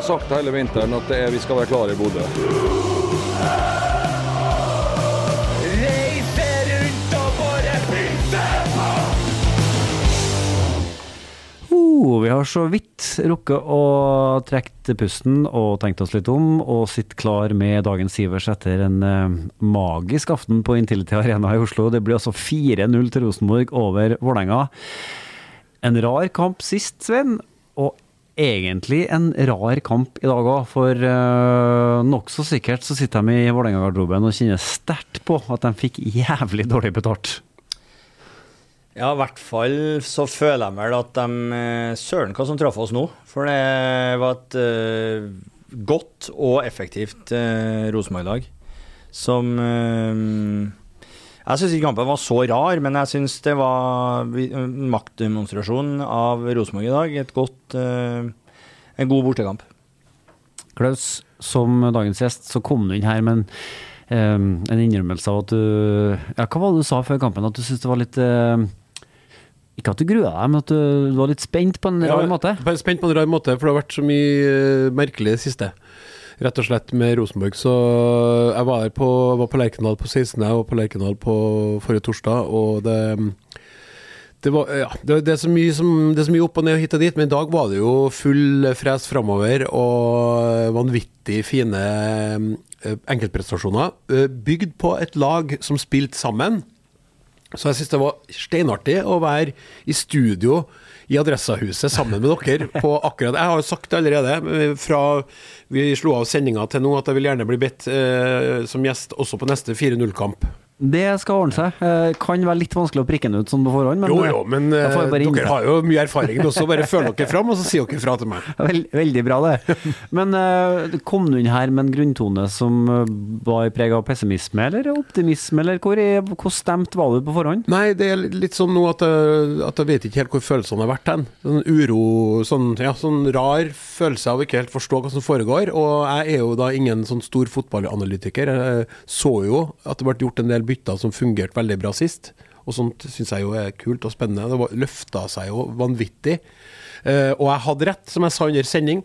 Har sagt hele vinteren at det er, vi skal være klare i Bodø. Oh, vi har så vidt rukket å trekke pusten og tenkt oss litt om, og sitte klar med dagens Sivers etter en eh, magisk aften på Intility Arena i Oslo. Det blir altså 4-0 til Rosenborg over Vålerenga. En rar kamp sist, Svein, og egentlig en rar kamp i dag òg. For uh, nokså sikkert så sitter de i Vålerenga-garderoben og kjenner sterkt på at de fikk jævlig dårlig betalt. Ja, i hvert fall så føler jeg vel at de eh, Søren hva som traff oss nå. For det var et uh, godt og effektivt uh, Rosenborg-lag som uh, Jeg syns ikke kampen var så rar, men jeg syns det var maktdemonstrasjon av Rosenborg i dag. Et godt uh, En god bortekamp. Klaus, som dagens gjest, så kom du inn her med en, um, en innrømmelse av at du Ja, hva var det du sa før kampen? At du syntes det var litt uh, ikke at du grua deg, men at du var litt spent på en rar måte? Ja, spent på en rar måte, for det har vært så mye merkelig i det siste. Rett og slett med Rosenborg. Så jeg var, på, var på Lerkendal på 16., jeg var på Lerkendal på forrige torsdag, og det det, var, ja, det, det, er mye som, det er så mye opp og ned og hit og dit, men i dag var det jo full fres framover og vanvittig fine uh, enkeltprestasjoner. Uh, bygd på et lag som spilte sammen. Så jeg syns det var steinartig å være i studio i Adressahuset sammen med dere på akkurat Jeg har jo sagt det allerede fra vi slo av sendinga til nå at jeg vil gjerne bli bedt eh, som gjest også på neste 4-0-kamp. Det skal ordne seg. Eh, kan være litt vanskelig å prikke den ut sånn på forhånd, men Jo, jo, men eh, dere har jo mye erfaring også. Bare føl dere fram, og så sier dere fra til meg. Veld, veldig bra, det. Men uh, kom du inn her med en grunntone som var preg av pessimisme eller optimisme, eller hvor, hvor, stemt var du på forhånd? Nei, det er litt sånn nå at jeg, at jeg vet ikke helt hvor følelsene har vært hen. Sånn uro, sånn, ja, sånn rar følelse av ikke helt forstå hva som foregår. Og jeg er jo da ingen sånn stor fotballanalytiker. Jeg så jo at det ble gjort en del bytter som fungerte veldig bra sist. Og sånt syns jeg jo er kult og spennende. Det løfta seg jo vanvittig. Uh, og jeg hadde rett, som jeg sa under sending,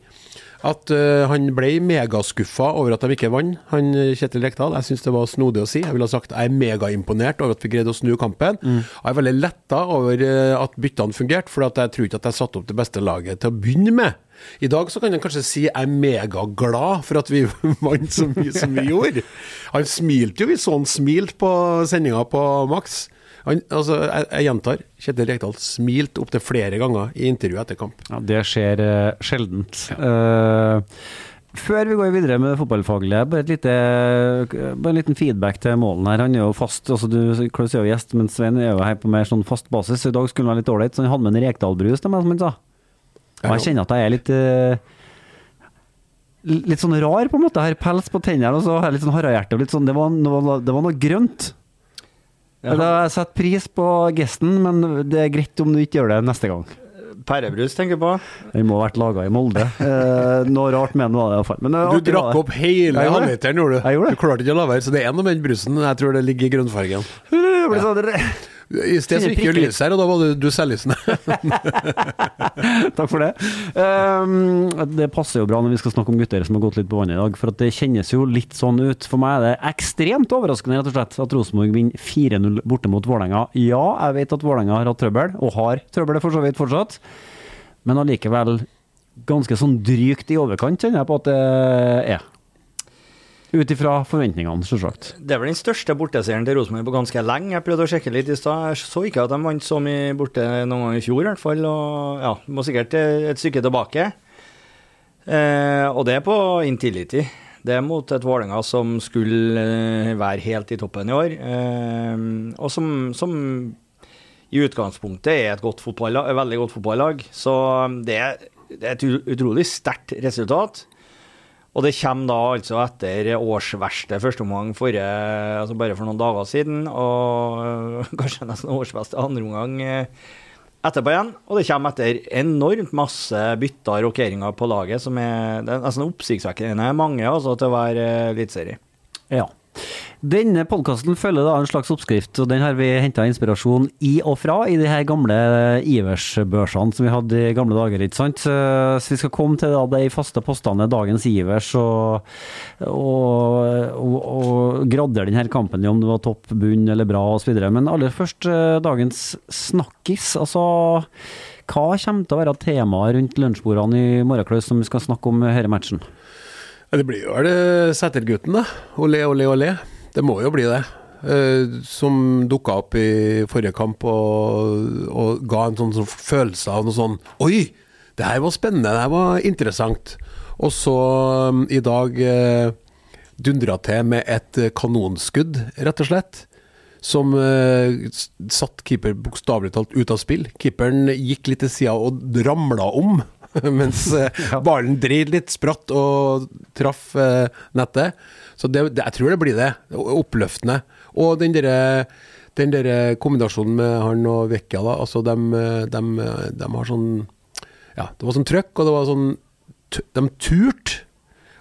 at uh, han ble megaskuffa over at de ikke vant, han Kjetil Rekdal. Jeg syns det var snodig å si. Jeg ville ha sagt jeg er megaimponert over at vi greide å snu kampen. Mm. Jeg er veldig letta over uh, at byttene fungerte, for jeg tror ikke at jeg satte opp det beste laget til å begynne med. I dag så kan jeg kanskje si jeg er megaglad for at vi vant så mye som vi gjorde. Han smilte jo, vi så han smilte på sendinga på Max. Han, altså, jeg, jeg gjentar, Kjetil Rekdal smilte opptil flere ganger i intervjuet etter kamp. Ja, Det skjer uh, sjeldent. Ja. Uh, før vi går videre med det fotballfaglige, bare, lite, bare, en liten feedback til målen her. Han er jo fast, altså du Klaus er jo gjest, men Svein er jo her på mer sånn fast basis. I dag skulle han være litt ålreit, så han hadde med en Rekdal-brus til meg, som han sa. Og jeg kjenner at jeg er litt Litt sånn rar, på en måte. Jeg har pels på tennene, og så har jeg litt sånn harehjerte. Sånn, det, var noe, det var noe grønt. Ja. Jeg setter pris på gesten, men det er greit om du ikke gjør det neste gang. Pærebrus, tenker du på. Den må ha vært laga i Molde. Eh, noe rart med den var det iallfall. Du drakk opp hele halvliteren, gjorde du. Jeg gjorde det. Du klarte ikke å la være, så det er noe med den brusen. Jeg tror det ligger i grønnfargen. Ja. I sted så gikk jo lyset her, og da var du, du selvlysende. Takk for det. Um, det passer jo bra når vi skal snakke om gutter som har gått litt på vannet i dag, for det kjennes jo litt sånn ut. For meg er det ekstremt overraskende rett og slett at Rosenborg vinner 4-0 borte mot Vålerenga. Ja, jeg vet at Vålerenga har hatt trøbbel, og har trøbbel for så vidt fortsatt, men allikevel ganske sånn drygt i overkant, kjenner jeg på at det er. Ut ifra forventningene, selvsagt. Det er vel den største borteseieren til Rosenborg på ganske lenge. Jeg prøvde å sjekke litt i stad. Jeg så ikke at de vant så mye borte noen gang i fjor, i hvert fall. Og ja, må sikkert et stykke tilbake. Eh, og det er på Intility. Det er mot et Vålerenga som skulle eh, være helt i toppen i år, eh, og som, som i utgangspunktet er et godt veldig godt fotballag. Så det er, det er et utrolig sterkt resultat. Og det kommer da altså etter årsverste første omgang altså bare for noen dager siden, og kanskje nesten årsverste andre omgang eh, etterpå igjen. Og det kommer etter enormt masse bytter og rokeringer på laget, som er, det er nesten oppsiktsvekkende mange altså, til å være eh, eliteserie. Ja. Denne podkasten følger da en slags oppskrift, og den har vi henta inspirasjon i og fra i de her gamle Ivers-børsene som vi hadde i gamle dager, ikke sant. Eh, Så vi skal komme til da de faste postene dagens Ivers og, og, og, og gradere denne kampen i om det var topp, bunn eller bra osv. Men aller først eh, dagens snakkis. Altså, hva kommer til å være temaet rundt lunsjbordene i morgenkløs som vi skal snakke om denne matchen? Ja, Det blir jo vel Sætergutten, da. Olé, olé, olé. Det må jo bli det. Eh, som dukka opp i forrige kamp og, og ga en sånn, sånn følelse av noe sånn Oi! Det her var spennende, det her var interessant. Og så um, i dag eh, dundra til med et kanonskudd, rett og slett. Som eh, satt keeper bokstavelig talt ut av spill. Keeperen gikk litt til sida og ramla om. Mens ja. ballen dreide litt spratt og traff eh, nettet. Så det, det, jeg tror det blir det. Oppløftende. Og den derre den der kombinasjonen med han og Vekka, da. Altså, de, har sånn Ja, det var sånn trøkk, og det var sånn De turte.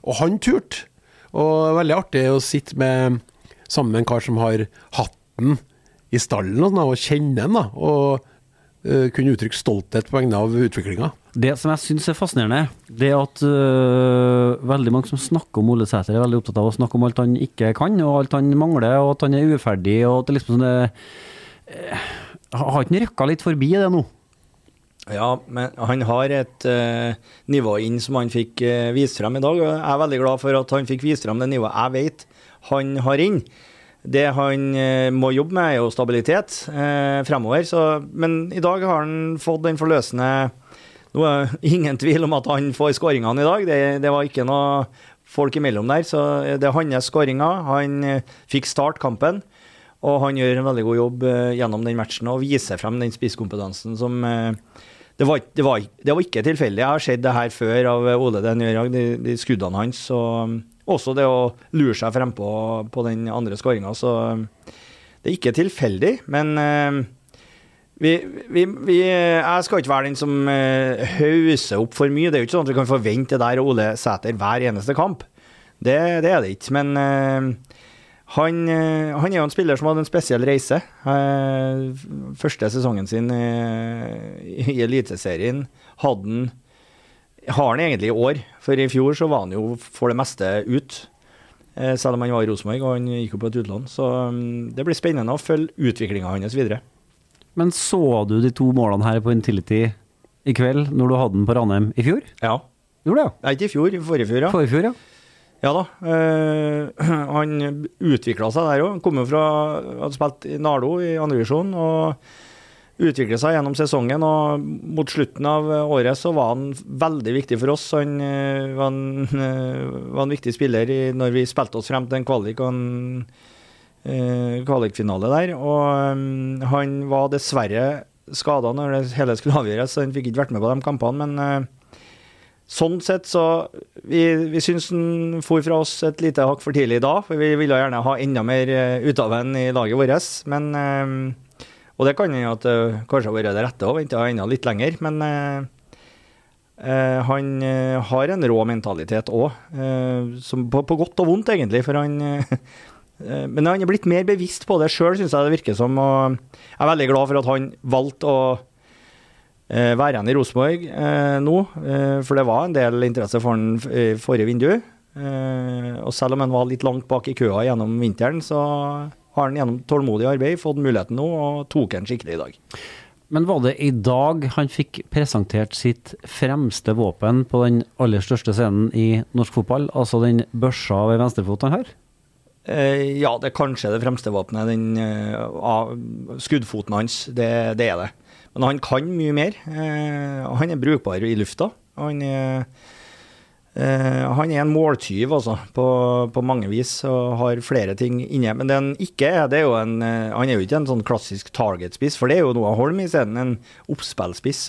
Og han turte. Og veldig artig å sitte med sammen med en kar som har hatten i stallen og, sånn, og kjenne den. da, Og eh, kunne uttrykke stolthet på vegne av utviklinga. Det som jeg syns er fascinerende, det er at uh, veldig mange som snakker om Ole Sæter, er veldig opptatt av å snakke om alt han ikke kan, og alt han mangler, og at han er uferdig, og at det liksom sånn det, eh, Har ikke han røkka litt forbi det nå? Ja, men han har et uh, nivå inn som han fikk eh, vist frem i dag. og Jeg er veldig glad for at han fikk vist frem det nivået jeg vet han har inn. Det han eh, må jobbe med, er jo stabilitet eh, fremover. Så, men i dag har han fått den forløsende Nå er det ingen tvil om at han får skåringene i dag. Det, det var ikke noe folk imellom der. Så det er hans skåringer. Han eh, fikk start kampen. Og han gjør en veldig god jobb eh, gjennom den matchen og viser frem den spisskompetansen som eh, det, var, det, var, det var ikke tilfeldig. Jeg har sett det her før av Ole Den Jørag, de, de skuddene hans. Og også det å lure seg frempå på den andre skåringa. Så um, det er ikke tilfeldig, men eh, vi, vi, vi, jeg skal ikke være den som uh, hauser opp for mye. Det er jo ikke sånn at vi kan forvente det der Ole Sæter hver eneste kamp. Det, det er det ikke. Men han, han, er jo en spiller som hadde en spesiell reise. første sesongen sin i Eliteserien hadde han har han egentlig i år, for i fjor så var han jo for det meste ut. Selv om han var i Rosenborg og han gikk jo på et utlån. Så um, det blir spennende å følge utviklinga hans videre. Men så du de to målene her på Intility i kveld, når du hadde den på Ranheim i fjor? Ja. Gjorde det? Nei, ikke i fjor, i forrige fjor, ja. Forrige fjor, ja. Ja da. Øh, han utvikla seg der òg. Kom jo fra Hadde spilt i Nardo i andredivisjon og utvikla seg gjennom sesongen. Og mot slutten av året så var han veldig viktig for oss. Han uh, var, en, uh, var, en, viktig spiller i, når vi spilte oss frem til en kvalik og en kvalikfinale der. Og um, han var dessverre skada når det hele skulle avgjøres, så han fikk ikke vært med på de kampene. men Sånn sett så Vi, vi syns han for fra oss et lite hakk for tidlig da, for vi ville gjerne ha enda mer ut av ham i laget vårt. Men Og det kan hende at det kanskje har vært det rette å vente enda litt lenger, men han har en rå mentalitet òg, på, på, godt og vondt, egentlig. For han Men han er blitt mer bevisst på det sjøl, syns jeg det virker som. Og jeg er veldig glad for at han valgte å være igjen i Rosenborg nå, for det var en del interesse for han i forrige vindu. og selv om han var litt langt bak i køa gjennom vinteren, så har han gjennom tålmodig arbeid fått muligheten nå, og tok den skikkelig i dag. Men var det i dag han fikk presentert sitt fremste våpen på den aller største scenen i norsk fotball, altså den børsa ved venstrefot han har? ja, det er kanskje det fremste våpenet. Den skuddfoten hans, det, det er det. Men han kan mye mer. Eh, han er brukbar i lufta. Han er Eh, han er en måltyv, altså, på, på, mange vis, og har flere ting inne. Men det han ikke er, det er jo en eh, Han er jo ikke en sånn klassisk target-spiss, for det er jo Noah Holm isteden, en oppspillspiss.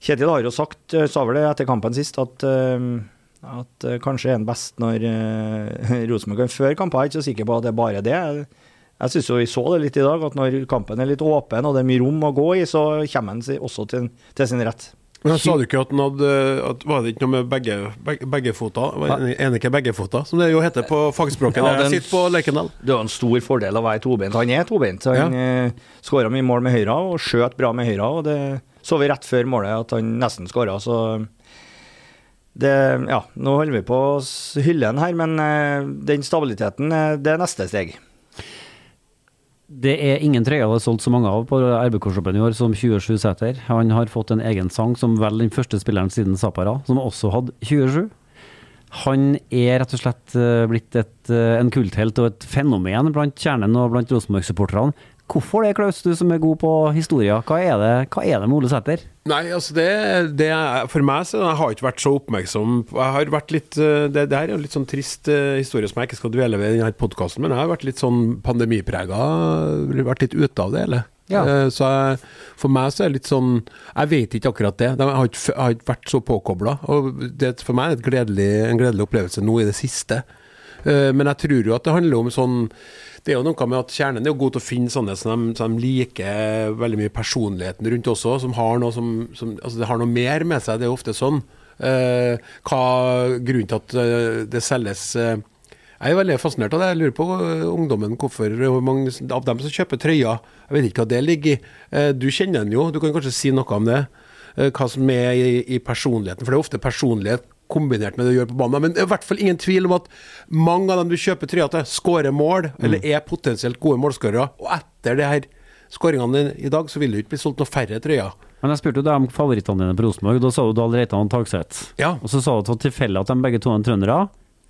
Kjetil har jo sagt, eh, sa vel det etter kampen sist, at, at kanskje er han best når Rosenborg kan føre kamper. Jeg er ikke så sikker på at det er bare det. Jeg syns vi så det litt i dag, at når kampen er litt åpen og det er mye rom å gå i, så kommer han også til, til sin rett. Men jeg Sa du ikke at han hadde at Var det ikke noe med begge, begge, begge fota? Er ikke begge fota, som det jo heter på fagspråket? ja, jeg sitter på Lekendal. Det var en stor fordel å være tobeint. Han er tobeint. Han ja. Eh, skåra mye mål med høyre og skjøt bra med høyre. Og det så vi rett før målet at han nesten skåra, så det, ja, nå holder vi på å hylle den her, men eh, den stabiliteten, det er neste steg. Det er ingen trøyer det er solgt så mange av på RBK-shoppen i år som 27 seter. Han har fått en egen sang som vel den første spilleren siden Zapara, som også hadde 27. Han er rett og slett eh, blitt et, eh, en kulthelt og et fenomen blant kjernen og blant Rosenborg-supporterne. Hvorfor det, Klaus, du som er god på historie? Hva er det, hva er det med Ole Sæter? Nei, altså det, det er, For meg så jeg har ikke vært så oppmerksom Jeg har vært litt det, Det, her er en litt sånn trist uh, historie som jeg ikke skal dvele ved i denne podkasten, men jeg har vært litt sånn pandemiprega. Vært litt ute av det hele. Ja. Uh, så jeg, for meg så er det litt sånn Jeg vet ikke akkurat det. Jeg har ikke, jeg har ikke vært så påkobla. For meg er det en gledelig opplevelse nå i det siste. Uh, men jeg tror jo at det handler om sånn det er jo noe med at Kjernen er jo god til å finne sånne som de, som de liker veldig mye personligheten rundt også, som har noe, som, som, altså har noe mer med seg. Det er jo ofte sånn. Eh, hva grunnen til at eh, det selges eh, Jeg er veldig fascinert av det. Jeg lurer på uh, ungdommen hvorfor hvor mange av dem som kjøper trøyer Jeg vet ikke hva det ligger i. Eh, du kjenner den jo, du kan kanskje si noe om det. Eh, hva som er i, i personligheten. For det er ofte personlighet kombinert med det du gjør på banen. Men det er i hvert fall ingen tvil om at mange av dem du kjøper trøya til, skårer mål, mm. eller er potensielt gode målskårere. Og etter det her skåringene i dag, så vil det ikke bli solgt noe færre trøyer. Men jeg spurte jo deg om favorittene dine på Rosenborg. Da sa du Dahl Reitan og Tagseth. Ja. Og så sa du tilfeldig at de begge to er trøndere.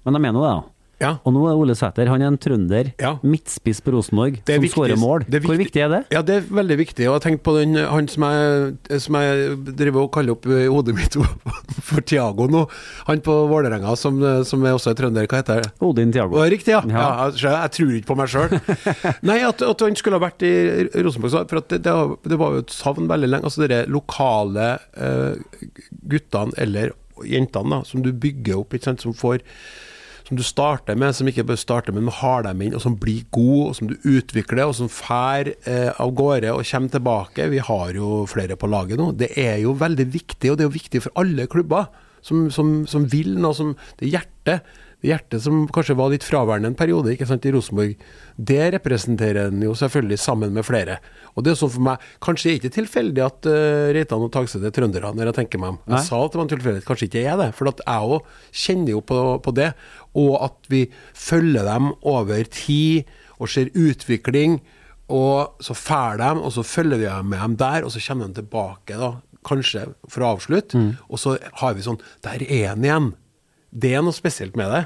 Men de mener det, da? Ja. Og nå er Ole Sæter han er en trønder, ja. midtspiss på Rosenborg, som skårer mål. Hvor viktig er det? Ja, Det er veldig viktig. Og jeg tenkte på den, han som jeg, som jeg driver og kaller opp i hodet mitt for Tiago nå. Han på Vålerenga som, som, er også er trønder. Hva heter det? Odin Tiago. Riktig, ja. ja. jeg, jeg, tror ikke på meg sjøl. Nei, at, at, han skulle ha vært i Rosenborg. For det, det, det, var jo et savn veldig lenge. Altså de lokale uh, guttene, eller jentene, da, som du bygger opp, ikke sant, som får som du starter med, som ikke bare starter med, men har dem inn, og som blir god, og som du utvikler, og som fær eh, av gårde og kommer tilbake. Vi har jo flere på laget nå. Det er jo veldig viktig, og det er jo viktig for alle klubber som, som, som vil noe, som det er hjertet hjertet som kanskje var litt fraværende en periode ikke sant, i Rosenborg, det representerer han jo selvfølgelig sammen med flere. Og det er sånn for meg, Kanskje er ikke tilfeldig at uh, Reitan og Tagset er trøndere, når jeg tenker meg om. Jeg Nei. sa at det var en tilfeldighet, kanskje ikke er det. For at jeg òg kjenner jo på, på, det. Og at vi følger dem over tid og ser utvikling. Og så drar dem, og så følger vi med dem der, og så kommer de tilbake, da, kanskje for å avslutte. Mm. Og så har vi sånn Der er han igjen. Det er noe spesielt med det.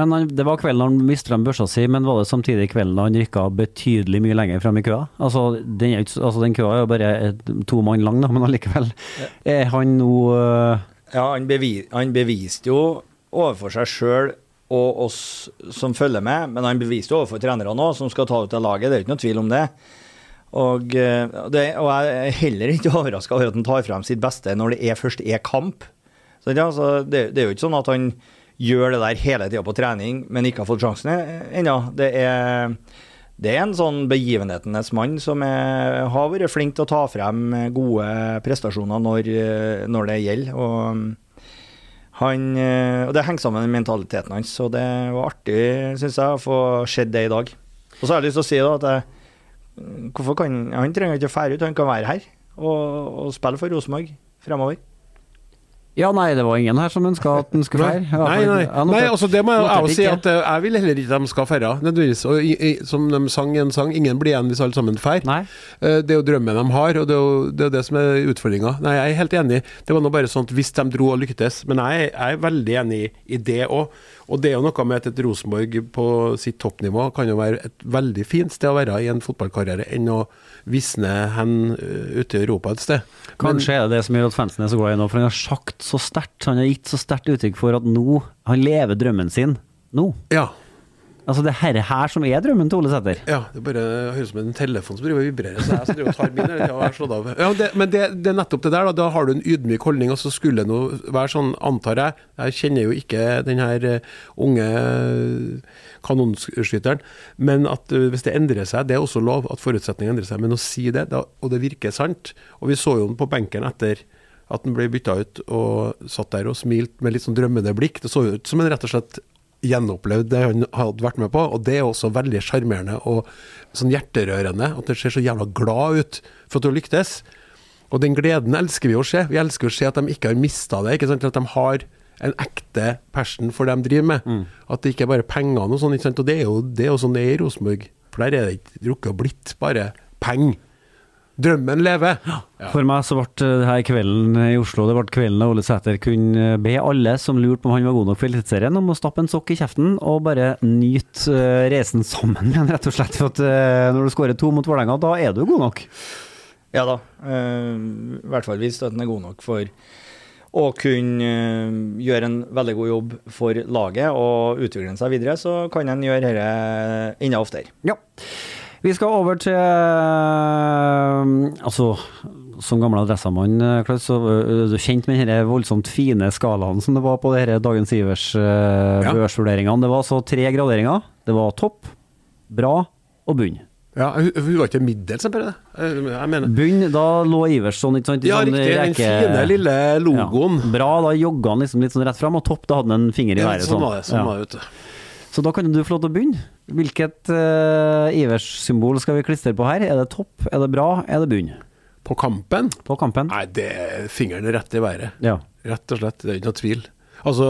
Men han, Det var kvelden han mistet børsa si, men var det samtidig kvelden han rykka betydelig mye lenger frem i køa? Altså, Den, altså, den køa er jo bare to mann lang, da, men allikevel. Er han nå uh... Ja, han, bevis, han, beviste jo overfor seg sjøl og oss som følger med, men han beviste overfor trenerne òg, som skal ta ut av laget. Det er ikke noe tvil om det. Og, eh, det, og jeg er heller ikke overraska over at han tar frem sitt beste når det er, først er kamp. Så, ja, så det, det, er jo ikke sånn at han gjør det der hele tida på trening, men ikke har fått sjansen ennå. Det er det er en sånn begivenhetenes mann som er, har vært flink til å ta frem gode prestasjoner når, når det gjelder. Og, han, og det henger sammen med mentaliteten hans, så det var artig, synes jeg, å få sett det i dag. Og så har jeg lyst til å si da at jeg, kan, han trenger ikke å fære ut, han kan være her og, og spille for Rosenborg fremover. Ja, nei, det var ingen her som ønska at den skulle feire. Nei, nei. nei altså, det må jeg jo si at eh, jeg vil heller ikke at de skal feire, nødvendigvis. Og i, i, som de sang en sang, ingen blir igjen hvis alle sammen feirer. Uh, det er jo drømmen de har, og det er jo det, er det som er utfordringa. Nei, jeg er helt enig. Det var nå bare sånn at hvis de dro og lyktes. Men jeg, jeg er veldig enig i, i det òg. Og det er jo noe med at et Rosenborg på sitt toppnivå kan jo være et veldig fint sted å være i en fotballkarriere, enn å visne hen uh, ute i Europa et sted. Kanskje Men, er det det som gjør at fansen er så glad i nå, for han har sagt så sterkt, han har gitt så sterkt uttrykk for at nå Han lever drømmen sin nå. Ja. Altså det her, her som er drømmen til Ole Sæther? Ja, det bare høres ut som en telefon som driver og vibrerer. Så jeg driver og tar min og er slått av. Ja, det, men det, det er nettopp det der, da. Da har du en ydmyk holdning, og så skulle det være sånn, antar jeg Jeg kjenner jo ikke den her eh, unge eh, kanonskytteren, men at eh, hvis det endrer seg, det er også lov at forutsetningene endrer seg. Men å si det, da, og det virker sant Og vi så jo den på benken etter at den ble bytta ut og satt der og smilte med litt sånn drømmende blikk. Det så ut som en rett og slett gjenopplevd det han hadde vært med på, og det er også veldig sjarmerende og sånn hjerterørende. At det ser så jævla glad ut for at du lyktes. Og den gleden elsker vi å se. Vi elsker å se at de ikke har mista det. ikke sant? At de har en ekte passion for det de driver med. At det ikke er bare pengene og sånn. ikke sant? Og det er jo, det er jo sånn det er i Rosenborg. For der er det ikke rukket og blitt bare penger. Drømmen lever. For meg så ble det her kvelden i Oslo Det ble kvelden da Ole Sæter kunne be alle som lurte på om han var god nok for Eliteserien, om å stappe en sokk i kjeften og bare nyte eh, reisen sammen med rett og slett. For at eh, når du skårer to mot Vålerenga, da er du god nok. Ja da. eh, I hvert fall hvis støtten er god nok for å kunne eh, gjøre en veldig god jobb for laget og utvikle seg videre, så kan en gjøre dette enda oftere. Ja. Vi skal over til eh, Altså, som gammel adressamann, eh, Klaus, så er du kjent med denne voldsomt fine skalaen som det var på denne Dagens Ivers uh, Ja. Det var altså tre graderinger. Det var topp, bra og bunn. Ja, hun, var ikke middels, bare det. Jeg jeg mener Bunn, da lå Ivers sånn, ikke sant? Ja, sånn riktig. Den reke- fine, lille logoen. Ja. Bra, da jogga han liksom litt sånn rett fram, og topp, da hadde han en finger i været. Ja, sånn var det. Sånn Ja. var det, vet du. Så da kan du få lov til å begynne. Hvilket uh, Ivers-symbol skal vi klistre på her? Er det topp, er det bra, er det bunn? På kampen? På kampen? Nei, det er fingeren rett i været. Ja. Rett og slett. Det er ikke noe tvil. Altså,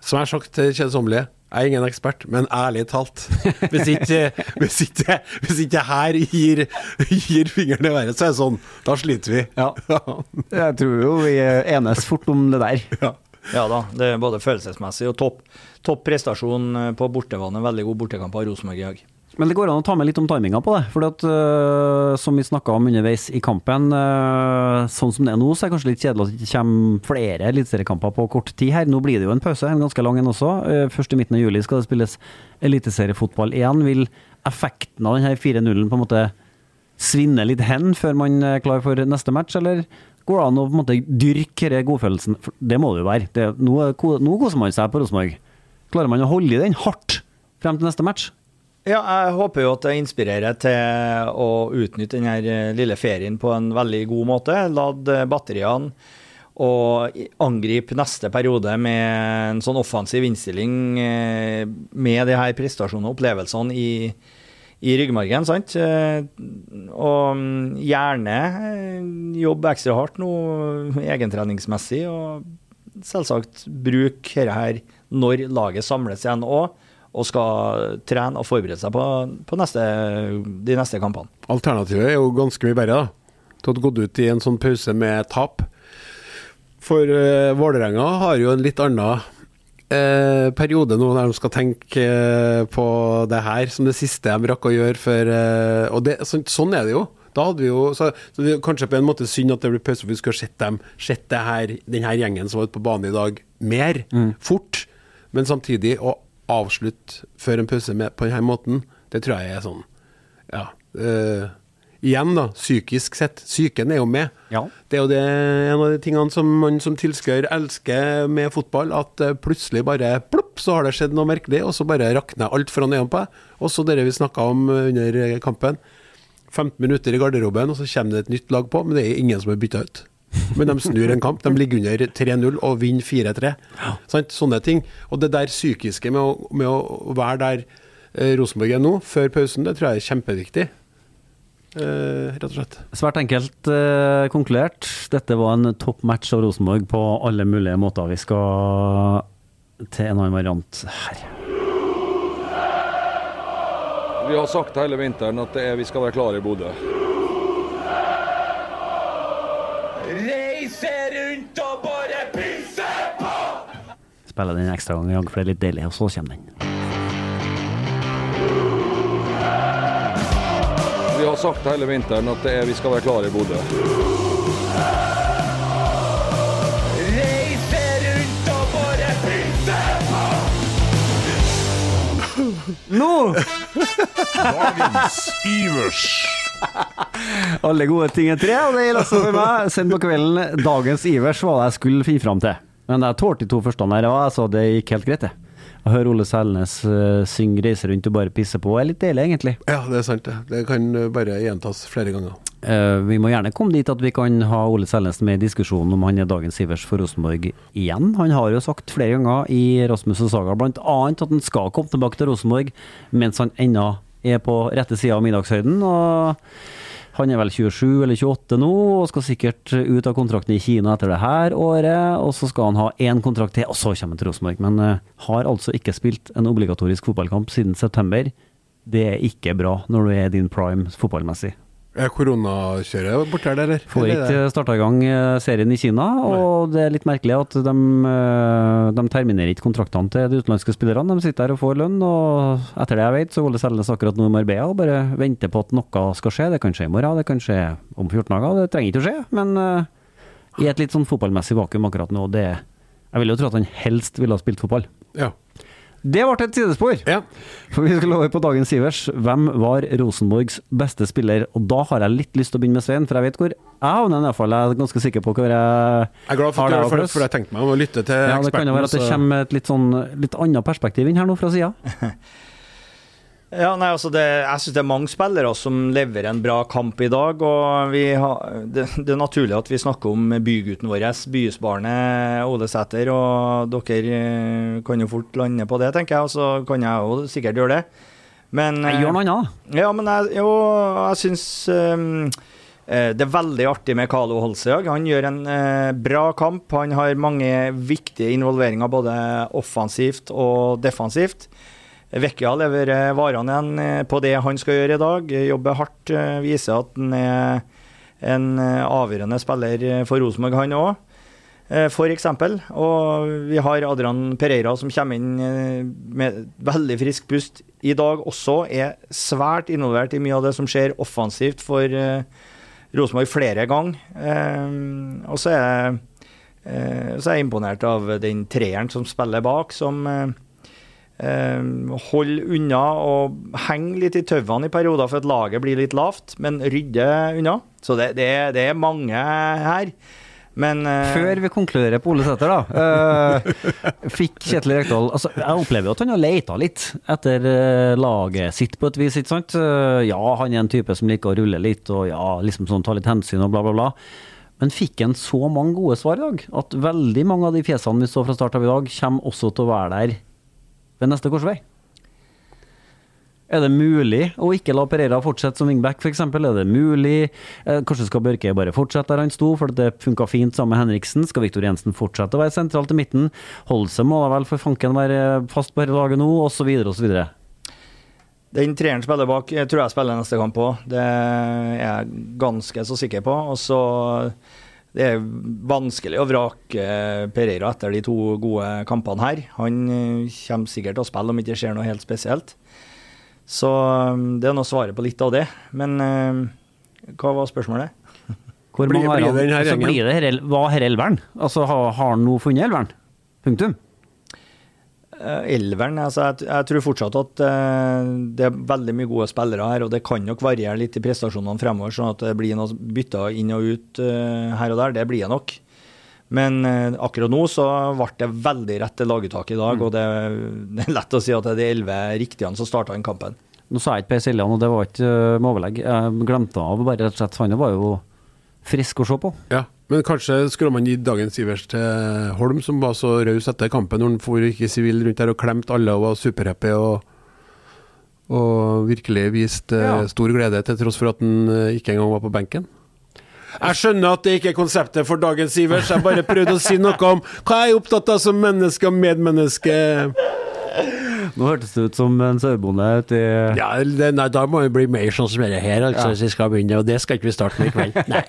som jeg har sagt til kjedsommelige, jeg er ingen ekspert, men ærlig talt Hvis ikke, hvis ikke, hvis ikke her gir, gir fingeren i været, så er det sånn. Da sliter vi. Ja. Jeg tror jo vi enes fort om det der. ja. Ja da, det er både følelsesmessig og topp topp prestasjon eh, på bortebane. Veldig god bortekamp av Rosenborg i dag. Men det går an å ta med litt om timinga på det. For at, øh, som vi snakka om underveis i kampen, uh, sånn som det er nå, så er det kanskje litt kjedelig at det ikke kommer flere eliteseriekamper på kort tid her. Nå blir det jo en pause, en ganske lang en også. Uh, Først i midten av juli skal det spilles eliteseriefotball igjen. Vil effekten av denne 4-0-en på en måte svinne litt hen før man er klar for neste match, eller går det an å på en måte dyrke godfølelsen? For det må det jo være. Det, nå, nå koser man seg på Rosenborg. Klarer man å holde i den hardt frem til neste match? Ja, jeg håper jo at det inspirerer til å utnytte denne eh, lille ferien på en veldig god måte. Lad batteriene og angripe neste periode med en sånn offensiv innstilling eh, med de her prestasjonene og opplevelsene i, i ryggmargen. sant? Eh, Og mm, gjerne eh, jobbe ekstra hardt nå egentreningsmessig, og selvsagt bruke dette her når laget samles igjen òg og skal trene og forberede seg på, på neste, de neste kampene. Alternativet er jo ganske mye bedre. da. Du hadde gått ut i en sånn pause med tap. For uh, Vålerenga har jo en litt annen uh, periode nå der de skal tenke uh, på det her som det siste de rakk å gjøre før uh, Og det, så, sånn er det jo. Da hadde vi jo så, så det er kanskje på en måte synd at det blir pause, for vi skulle ha sett dem Sett det her, den her gjengen som var ute på banen i dag, mer fort. Men samtidig å avslutte før en pause med, på denne måten, det tror jeg er sånn Ja. eh, igjen, da, psykisk sett. Psyken er jo med. Ja. Det er jo det, en av de tingene som man som tilskuer elsker med fotball, at eh, plutselig bare plopp, så har det skjedd noe merkelig, og så bare rakner alt foran øynene på deg. Også det vi snakka om under kampen. 15 minutter i garderoben, og så kommer det et nytt lag på, men det er ingen som er bytta ut. Men de snur en kamp. De ligger under 3-0 og vinner 4-3. Sant? Sånne ting. Og det der psykiske med å, med å være der eh, Rosenborg er nå, før pausen, det tror jeg er kjempeviktig. Eh, rett og slett. Svært enkelt eh, konkludert. Dette var en topp match av Rosenborg på alle mulige måter. Vi skal til en annen variant her. Vi har sagt hele vinteren at det er, vi skal være klare i Bodø. Reise rundt og bare pisse på! Spiller den en ekstra gang i gang, for det er litt deilig, og så kommer den. Vi har sagt hele vinteren at det er, vi skal være klare i Bodø. Nå! No. Dagens Ivers. Alle gode ting er tre, og det gjelder også for meg. Send på kvelden dagens Ivers hva jeg skulle finne fram til. Men jeg tålte de to første der, og så det gikk helt greit, det. Å høre Ole Selnes uh, synge 'Reise rundt og bare pisse på' er litt deilig, egentlig. Ja, det er sant, det. Det kan eh, bare gjentas flere ganger. Uh, vi må gjerne komme dit at vi kan ha Ole Selnes med i diskusjonen om han er dagens Ivers for Rosenborg igjen. Han har jo sagt flere ganger i Rasmus og Saga bl.a. at han skal komme tilbake til Rosenborg mens han ennå er på rette sida av middagshøyden. og han er vel 27 eller 28 nå, og skal sikkert ut av kontrakten i Kina etter det her året. Og så skal han ha én kontrakt til, og så kommer han til Rosenborg. Men uh, har altså ikke spilt en obligatorisk fotballkamp siden september. Det er ikke bra når du er din prime fotballmessig. Er koronakjøret borte her, eller? Får ikke starta i gang eh, serien i Kina, og det er litt merkelig at de, eh, de terminerer ikke kontraktene til de utenlandske spillerne. De sitter her og får lønn, og etter det jeg vet, så Ole Selnes akkurat nå i Marbella og bare venter på at noe skal skje. Det kan skje i morgen, det kan skje om 14 dager, det trenger ikke å skje. Men uh, i et litt sånn fotballmessig vakuum akkurat nå, det Jeg vil jo tro at han helst ville ha spilt fotball. Ja. Det ble et sidespor. Ja. For vi skal over på dagens Sivers. Hvem var Rosenborgs beste spiller? Og da har jeg litt lyst til å begynne med Svein, for jeg vet hvor jeg havner. Jeg er ganske sikker på hvor jeg Jeg er glad for at du for, jeg tenkte meg om å lytte til ja, eksperten. Det kan jo være at det kommer et litt, sånn, litt annet perspektiv inn her nå fra sida. Ja, nei, altså det, Jeg syns det er mange spillere som leverer en bra kamp i dag. og vi har, det, det er naturlig at vi snakker om bygutten vår, bysbarnet Ole Sæter. Og dere eh, kan jo fort lande på det, tenker jeg, og så kan jeg jo sikkert gjøre det. Men, Jeg gjør noe annet. eh, Ja, men jeg, jo, jeg syns um, det er veldig artig med Carlo Holsøg. Han gjør en eh, bra kamp. Han har mange viktige involveringer, både offensivt og defensivt. Vekkia leverer varene igjen eh, på det han skal gjøre i dag. Jobber hardt, eh, viser at han er en eh, avgjørende spiller eh, for Rosenborg, han òg. Eksempel. Og vi har Adrian Pereira som kommer inn eh, med veldig frisk pust i dag også. Er svært involvert i mye av det som skjer offensivt for eh, Rosenborg flere ganger. Eh, og eh, så er jeg imponert av den treeren som spiller bak, som eh, eh, unna og heng litt i tauene i perioder for at laget blir litt lavt, men rydde unna. Så det, det, det er mange her. Men uh, Før vi konkluderer på Ole Sæter, da. Uh, fikk Kjetil Rekdal altså, Jeg opplever at han har leita litt etter eh, laget sitt på et vis, ikke sant. Ja, han er en type som liker å rulle litt, og ja, liksom sånn ta litt hensyn og bla, bla, bla. Men fikk han så mange gode svar i dag, at veldig mange av de fjesene vi så fra start av i dag, kommer også til å være der ved neste korsvei. Er det mulig å ikke la Pereira fortsette som wingback, f.eks.? Er det mulig eh, Kanskje skal Børke bare fortsette der han sto, for det funka fint sammen med Henriksen? Skal Viktor Jensen fortsette å være sentralt i midten? Holse må da vel for fanken være fast på dette laget nå, osv., osv. Den treeren spiller bak, jeg tror jeg spiller neste kamp òg. Det er jeg ganske så sikker på. Og så Det er vanskelig å vrake Pereira etter de to gode kampene her. Han eh, kommer sikkert til å spille om ikke det skjer noe helt spesielt. Så um, det er nå svaret på litt av det. Men eh, hva var spørsmålet? Hvor Blir- mange blir har det denne gjengen? blir det her, Hva er elveren? Altså, har, har han nå funnet elveren? Punktum. Eh, Elveren, altså jeg, jeg tror fortsatt at eh, det er veldig mye gode spillere her, og det kan nok variere litt i prestasjonene fremover, sånn at det blir noe bytter inn og ut eh, her og der. Det blir det nok. Men eh, akkurat nå så ble det veldig rett laguttak i dag, og det, det er lett å si at det er de elleve riktige som starta den kampen. Nå sa jeg ikke Per Siljan, og det var ikke med overlegg. Jeg glemte av bare rett og slett. Han var jo frisk å se på. Ja, men kanskje skulle man gi dagens Ivers til Holm, som var så raus etter kampen når han for ikke sivil rundt der og klemte alle og var superhappy og, og virkelig viste eh, Ja. stor glede, til tross for at han eh, ikke engang var på benken. Jeg skjønner at det ikke er konseptet for dagens Ivers, jeg bare prøvde å si noe om hva jeg er opptatt av som menneske og medmenneske. Nå hørtes det ut som en sauebonde uti Ja, det, nei, da må vi bli mer sånn som dette her, altså, hvis vi skal begynne, og det skal ikke vi starte med i kveld. Nei.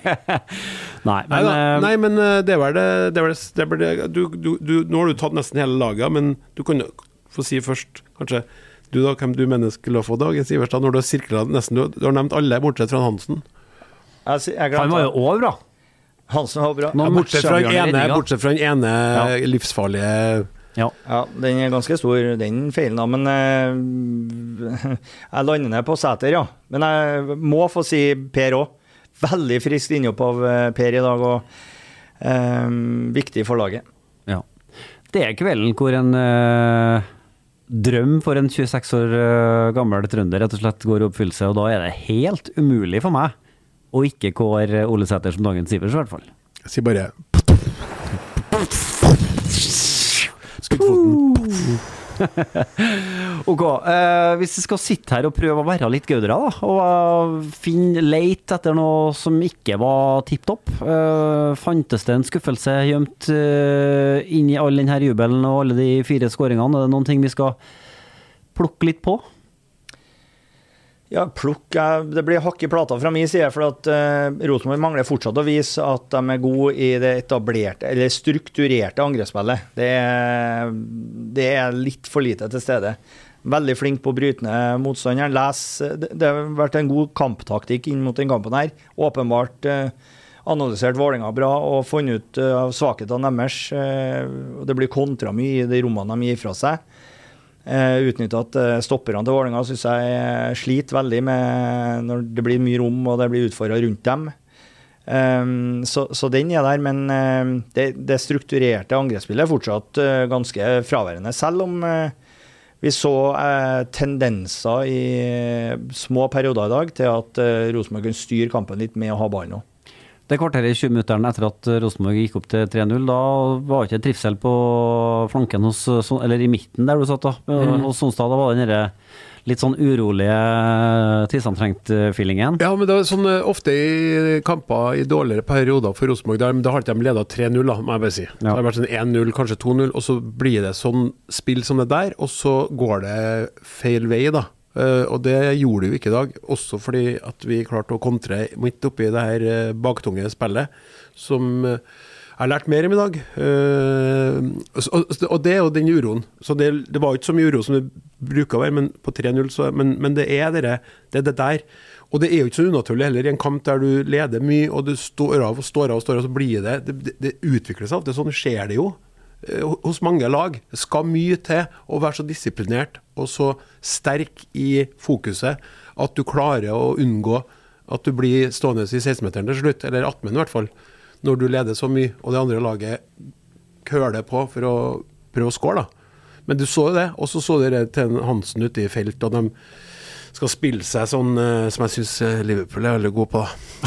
Nei, Nei, men da. eh, Nei, men eh, det var det, det, var det, det, var det du, du, du, Nå har du tatt nesten hele laget, men du kan få si først, kanskje Du da, hvem du mener skulle få dagens Iverstad, når du har sirkla nesten du, du har nevnt alle, bortsett fra Hansen. Jeg, jeg han var jo òg bra. Hansen var bra. Ja, bortsett, fra ene, bortsett fra den ene Ja. livsfarlige Ja. Ja, den er ganske stor, den feilen, da. Men eh, jeg lander ned på Sæter, ja. Men jeg må få si Per òg. Veldig friskt innhopp av eh, Per i dag, og eh, viktig for laget. Ja. Det er kvelden hvor en eh, drøm for en 26 år eh, gammel trønder rett og slett går i oppfyllelse, og da er det helt umulig for meg å ikke kåre Ole Sæter som dagens Ivers, i hvert fall. Jeg sier bare Skuddfoten. Ok, eh, hvis vi skal sitte her og prøve å være litt gaudere, da, og uh, finne leit etter noe som ikke var tipp topp, eh, fantes det en skuffelse gjemt eh, inn i all denne jubelen og alle de fire skåringene? Er det noen ting vi skal plukke litt på? Ja, plukk eh, Det blir hakk i plata fra min side, for at uh, Rosenborg mangler fortsatt å vise at de er gode i det etablerte, eller strukturerte angrepsspillet. Det det er litt for lite til stede. Veldig flink på å bryte ned motstanderen. Les, det, det har vært en god kamptaktikk inn mot den kampen her. Åpenbart uh, analysert Vålerenga bra og funnet ut uh, av svakhetene deres. Uh, det blir kontra mye i de rommene de gir fra seg. Uh, Utnytta at uh, stopperne til Vålerenga syns jeg uh, sliter veldig med når det blir mye rom og det blir utfordra rundt dem. Um, så, så den er der, men uh, det, det strukturerte angrepsspillet er fortsatt uh, ganske fraværende. Selv om vi så tendenser i små perioder i dag til at Rosenborg kunne styre kampen litt med å ha ballen òg. Det kvarteret i 20 minutteren etter at Rosenborg gikk opp til 3-0, da var ikke trivsel på flanken hos Eller i midten der du satt, da. Hos Sonstad. Da var den derre litt sånn urolige, tidsantrengt feelingen. Ja, men det er sånn eh, ofte i kamper i dårligere perioder for Rosenborg. Da, har ikke de leda 3-0, da, må jeg bare si. Det har vært sånn 1-0, kanskje 2-0, og så blir det sånn spill som det der, og så går det feil vei, da. Eh, og det gjorde vi jo ikke i dag, også fordi at vi klarte å kontre midt oppi det her eh, baktunge spillet, som eh, jeg har lært mer om i dag. Og, det er jo den uroen. Så det, det var jo ikke så mye uro som det bruker å være men på 3-0, så- men, men det er det er det der. Og det er jo ikke så unaturlig heller i en kamp der du leder mye, og du står av og står av og står av, så blir Det, det, det utvikler seg alltid sånn, skjer det jo. Eh, Hos mange lag. Skal mye til å være så disiplinert og så sterk i fokuset at du klarer å unngå at du blir stående i 16-meteren til slutt, eller 18 i hvert fall, når du leder så mye, og det andre laget køler på for å prøve å score, da. Men du så jo det, og så så dere til Hansen ute i felt, og de skal spille seg sånn eh, som jeg syns Liverpool er veldig god på.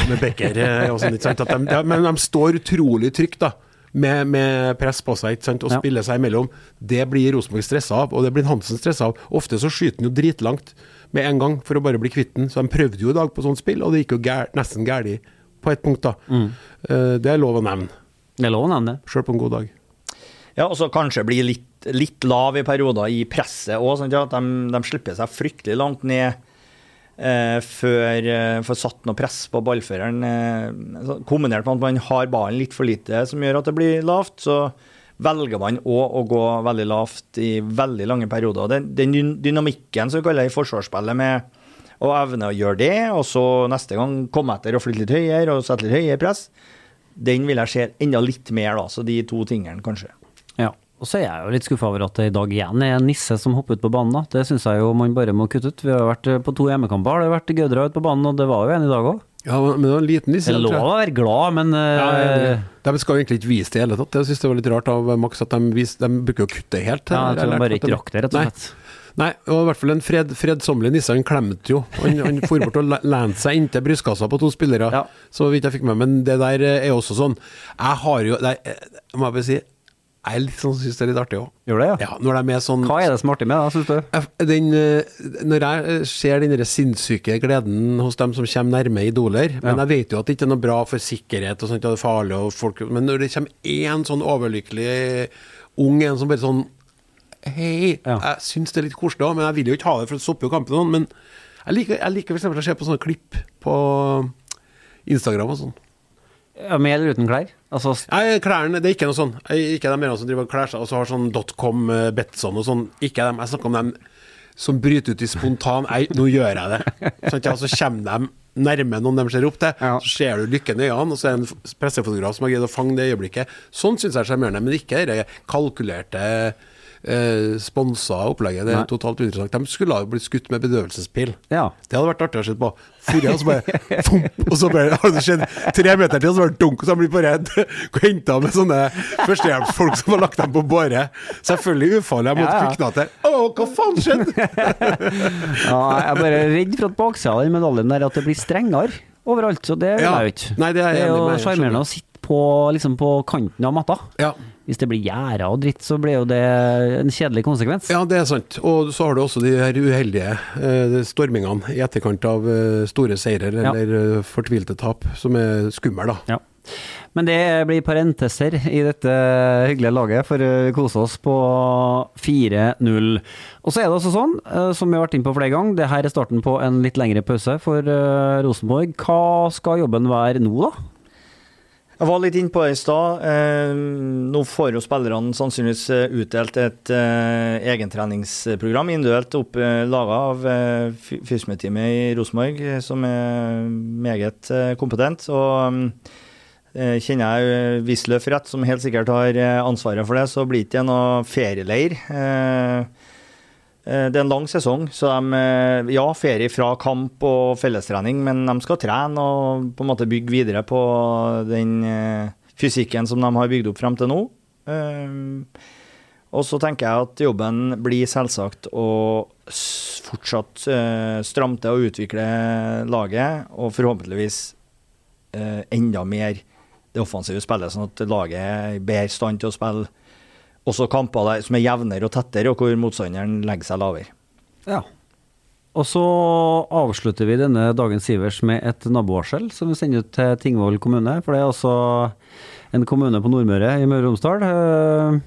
Med Becker eh, sånn, men de står utrolig trygt, da. Med, med press på seg ikke sant? og Ja. spiller seg imellom. Det blir Rosenborg stressa av, og det blir Hansen stressa av. Ofte så skyter han jo dritlangt med en gang for å bare bli kvitt den. Så de prøvde jo i dag på sånt spill, og det gikk jo gær, nesten galt på et punkt, da. Eh, det er lov å nevne, Det er lov å nevne det. sjøl på en god dag. Ja, og så kanskje bli litt, litt lav i perioder i presset òg. Sånn at de, de slipper seg fryktelig langt ned eh, før eh, får satt noe press på ballføreren. Eh, kombinert med at man har ballen litt for lite, som gjør at det blir lavt, så velger man òg å gå veldig lavt i veldig lange perioder. Den, den dynamikken som vi kaller i forsvarsspillet, med å evne å gjøre det, og så neste gang komme etter og flytte litt høyere og sette litt høyere press, den vil jeg se enda litt mer, da. Så de to tingene, kanskje. Ja. Og så er jeg jo litt skuffa over at det i dag igjen er en nisse som hopper ut på banen. da. Det syns jeg jo man bare må kutte ut. Vi har vært eh, på to hjemmekamper, det har vært gødra ute på banen, og det var jo en i dag òg. Ja, men det var en liten nisse. Det er lov å være glad, men eh, Ja, enig. de skal jo egentlig ikke vise det i hele tatt. Jeg synes det var litt rart av Max at de, vis, de bruker å kutte helt. ja, jeg tror de bare ikke rakk det, rett og slett. Nei, og i hvert fall en fred, fredsommelig nisse. Han klemte jo. Han, han for bort og lente seg inntil brystkassa på to spillere, Ja. så vidt jeg fikk med Men det der er også sånn Jeg har jo det er, Må jeg bare si Jeg litt sånn syns det er litt artig òg. Gjør det, ja? Ja, når de er sånn Hva er det som er artig med det, syns du? Den, eh, når jeg eh, ser den sinnssyke gleden hos dem som kommer nærme idoler Men jeg vet jo at det ikke er noe bra for sikkerhet, og sånt, og det er farlig og folk, Men når det kommer én sånn overlykkelig ung en som bare sånn Hei, Ja. jeg syns det er litt koselig òg, men jeg vil jo ikke ha det, for det stopper jo kampen. sånn, Men jeg liker, jeg liker for eksempel å se på sånne klipp på Instagram og sånn. Ja, med eller uten klær? Altså, Nei, klærne, det er ikke noe sånn. Ikke de mer som driver og kler seg og så har sånn dotcom, eh, Betson og sånn. Ikke dem. Jeg snakker om dem som bryter ut i spontan Nei, nå gjør jeg det. Sånn, ja, så kommer de nærme noen de ser opp til, Ja. så ser du lykken i øynene, og så er det en pressefotograf som har greid å fange det øyeblikket. Sånn syns jeg er sjarmerende, men ikke det kalkulerte eh, sponsa opplegget. Det er Nei. totalt uinteressant. De skulle ha blitt skutt med bedøvelsespil. Ja. Det hadde vært artig å se på. Forrige, og så bare fomp, og så bare har det skjedd tre meter til, og så bare dunk, og så blir bare henta med sånne førstehjelpsfolk som har lagt dem på båre. Selvfølgelig ufarlig. Jeg måtte Ja, ja. kvikne til. Å, hva faen skjedde? ja, jeg er bare redd for at baksida av den medaljen der at det blir strengere overalt, så det vil jeg jo ikke. Nei, det er er jo sjarmerende å sitte på, liksom på kanten av matta. Ja. Hvis det blir gjerder og dritt, så blir jo det en kjedelig konsekvens. Ja, det er sant. Og så har du også de her uheldige eh, stormingene i etterkant av eh, store seirer Ja. eller eh, fortvilte tap, som er skummel, da. Ja. Men det blir parenteser i dette hyggelige laget, for å kose oss på 4-0. Og så er det også sånn, eh, som vi har vært inne på flere ganger, det her er starten på en litt lengre pause for eh, Rosenborg. Hva skal jobben være nå, da? Jeg var litt inne på det i stad. Eh, nå får jo spillerne sannsynligvis eh, utdelt et eh, egentreningsprogram individuelt opp, laga av fysioteamet i Rosenborg, som er meget kompetent. Og eh, kjenner jeg Wisløff rett, som helt sikkert har ansvaret for det, så blir det ikke noe ferieleir. Eh, Det er en lang sesong, så de eh, Ja, ferie fra kamp og fellestrening, men de skal trene og på en måte bygge videre på den eh, fysikken som de har bygd opp frem til nå. Og så tenker jeg at jobben blir selvsagt å fortsatt stramme til og utvikle laget, og forhåpentligvis enda mer det offensive spillet, sånn at laget er i bedre stand til å spille også kamper der, som er jevnere og tettere, og hvor motstanderen legger seg lavere. Ja. Og så avslutter vi denne dagens Sivers med et nabovarsel som vi sender ut til Tingvoll kommune. For det er altså en kommune på Nordmøre i Møre og Romsdal. Eh,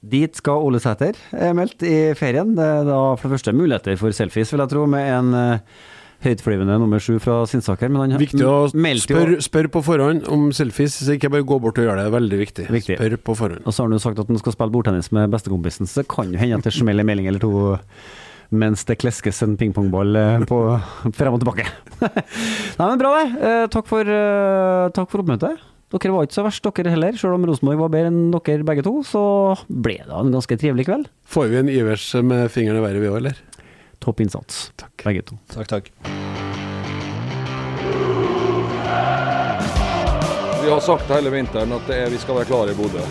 Dit skal Ole Sæter, er meldt i ferien. Det er da for det første muligheter for selfies, vil jeg tro, med en eh, høytflyvende nummer sju fra Sinsaker. Men han Viktig å spørre spør på forhånd om selfies, så ikke bare gå bort og gjøre det. Det er veldig viktig. Viktig. Spør på forhånd. Og så har han jo sagt at han skal spille bordtennis med bestekompisen, så det kan jo hende at det smeller en melding eller to mens det kleskes en pingpongball eh, frem og tilbake. Nei, men bra det. Eh, takk, for, eh, takk for oppmøtet. Dere var ikke så verst, dere heller. Selv om Rosenborg var bedre enn dere begge to, så ble det en ganske trivelig kveld. Får vi en Ivers med fingeren i været, vi òg, eller? topp innsats, takk. begge to. Takk, takk. Vi har sagt hele vinteren at er, vi skal være klare i Bodø.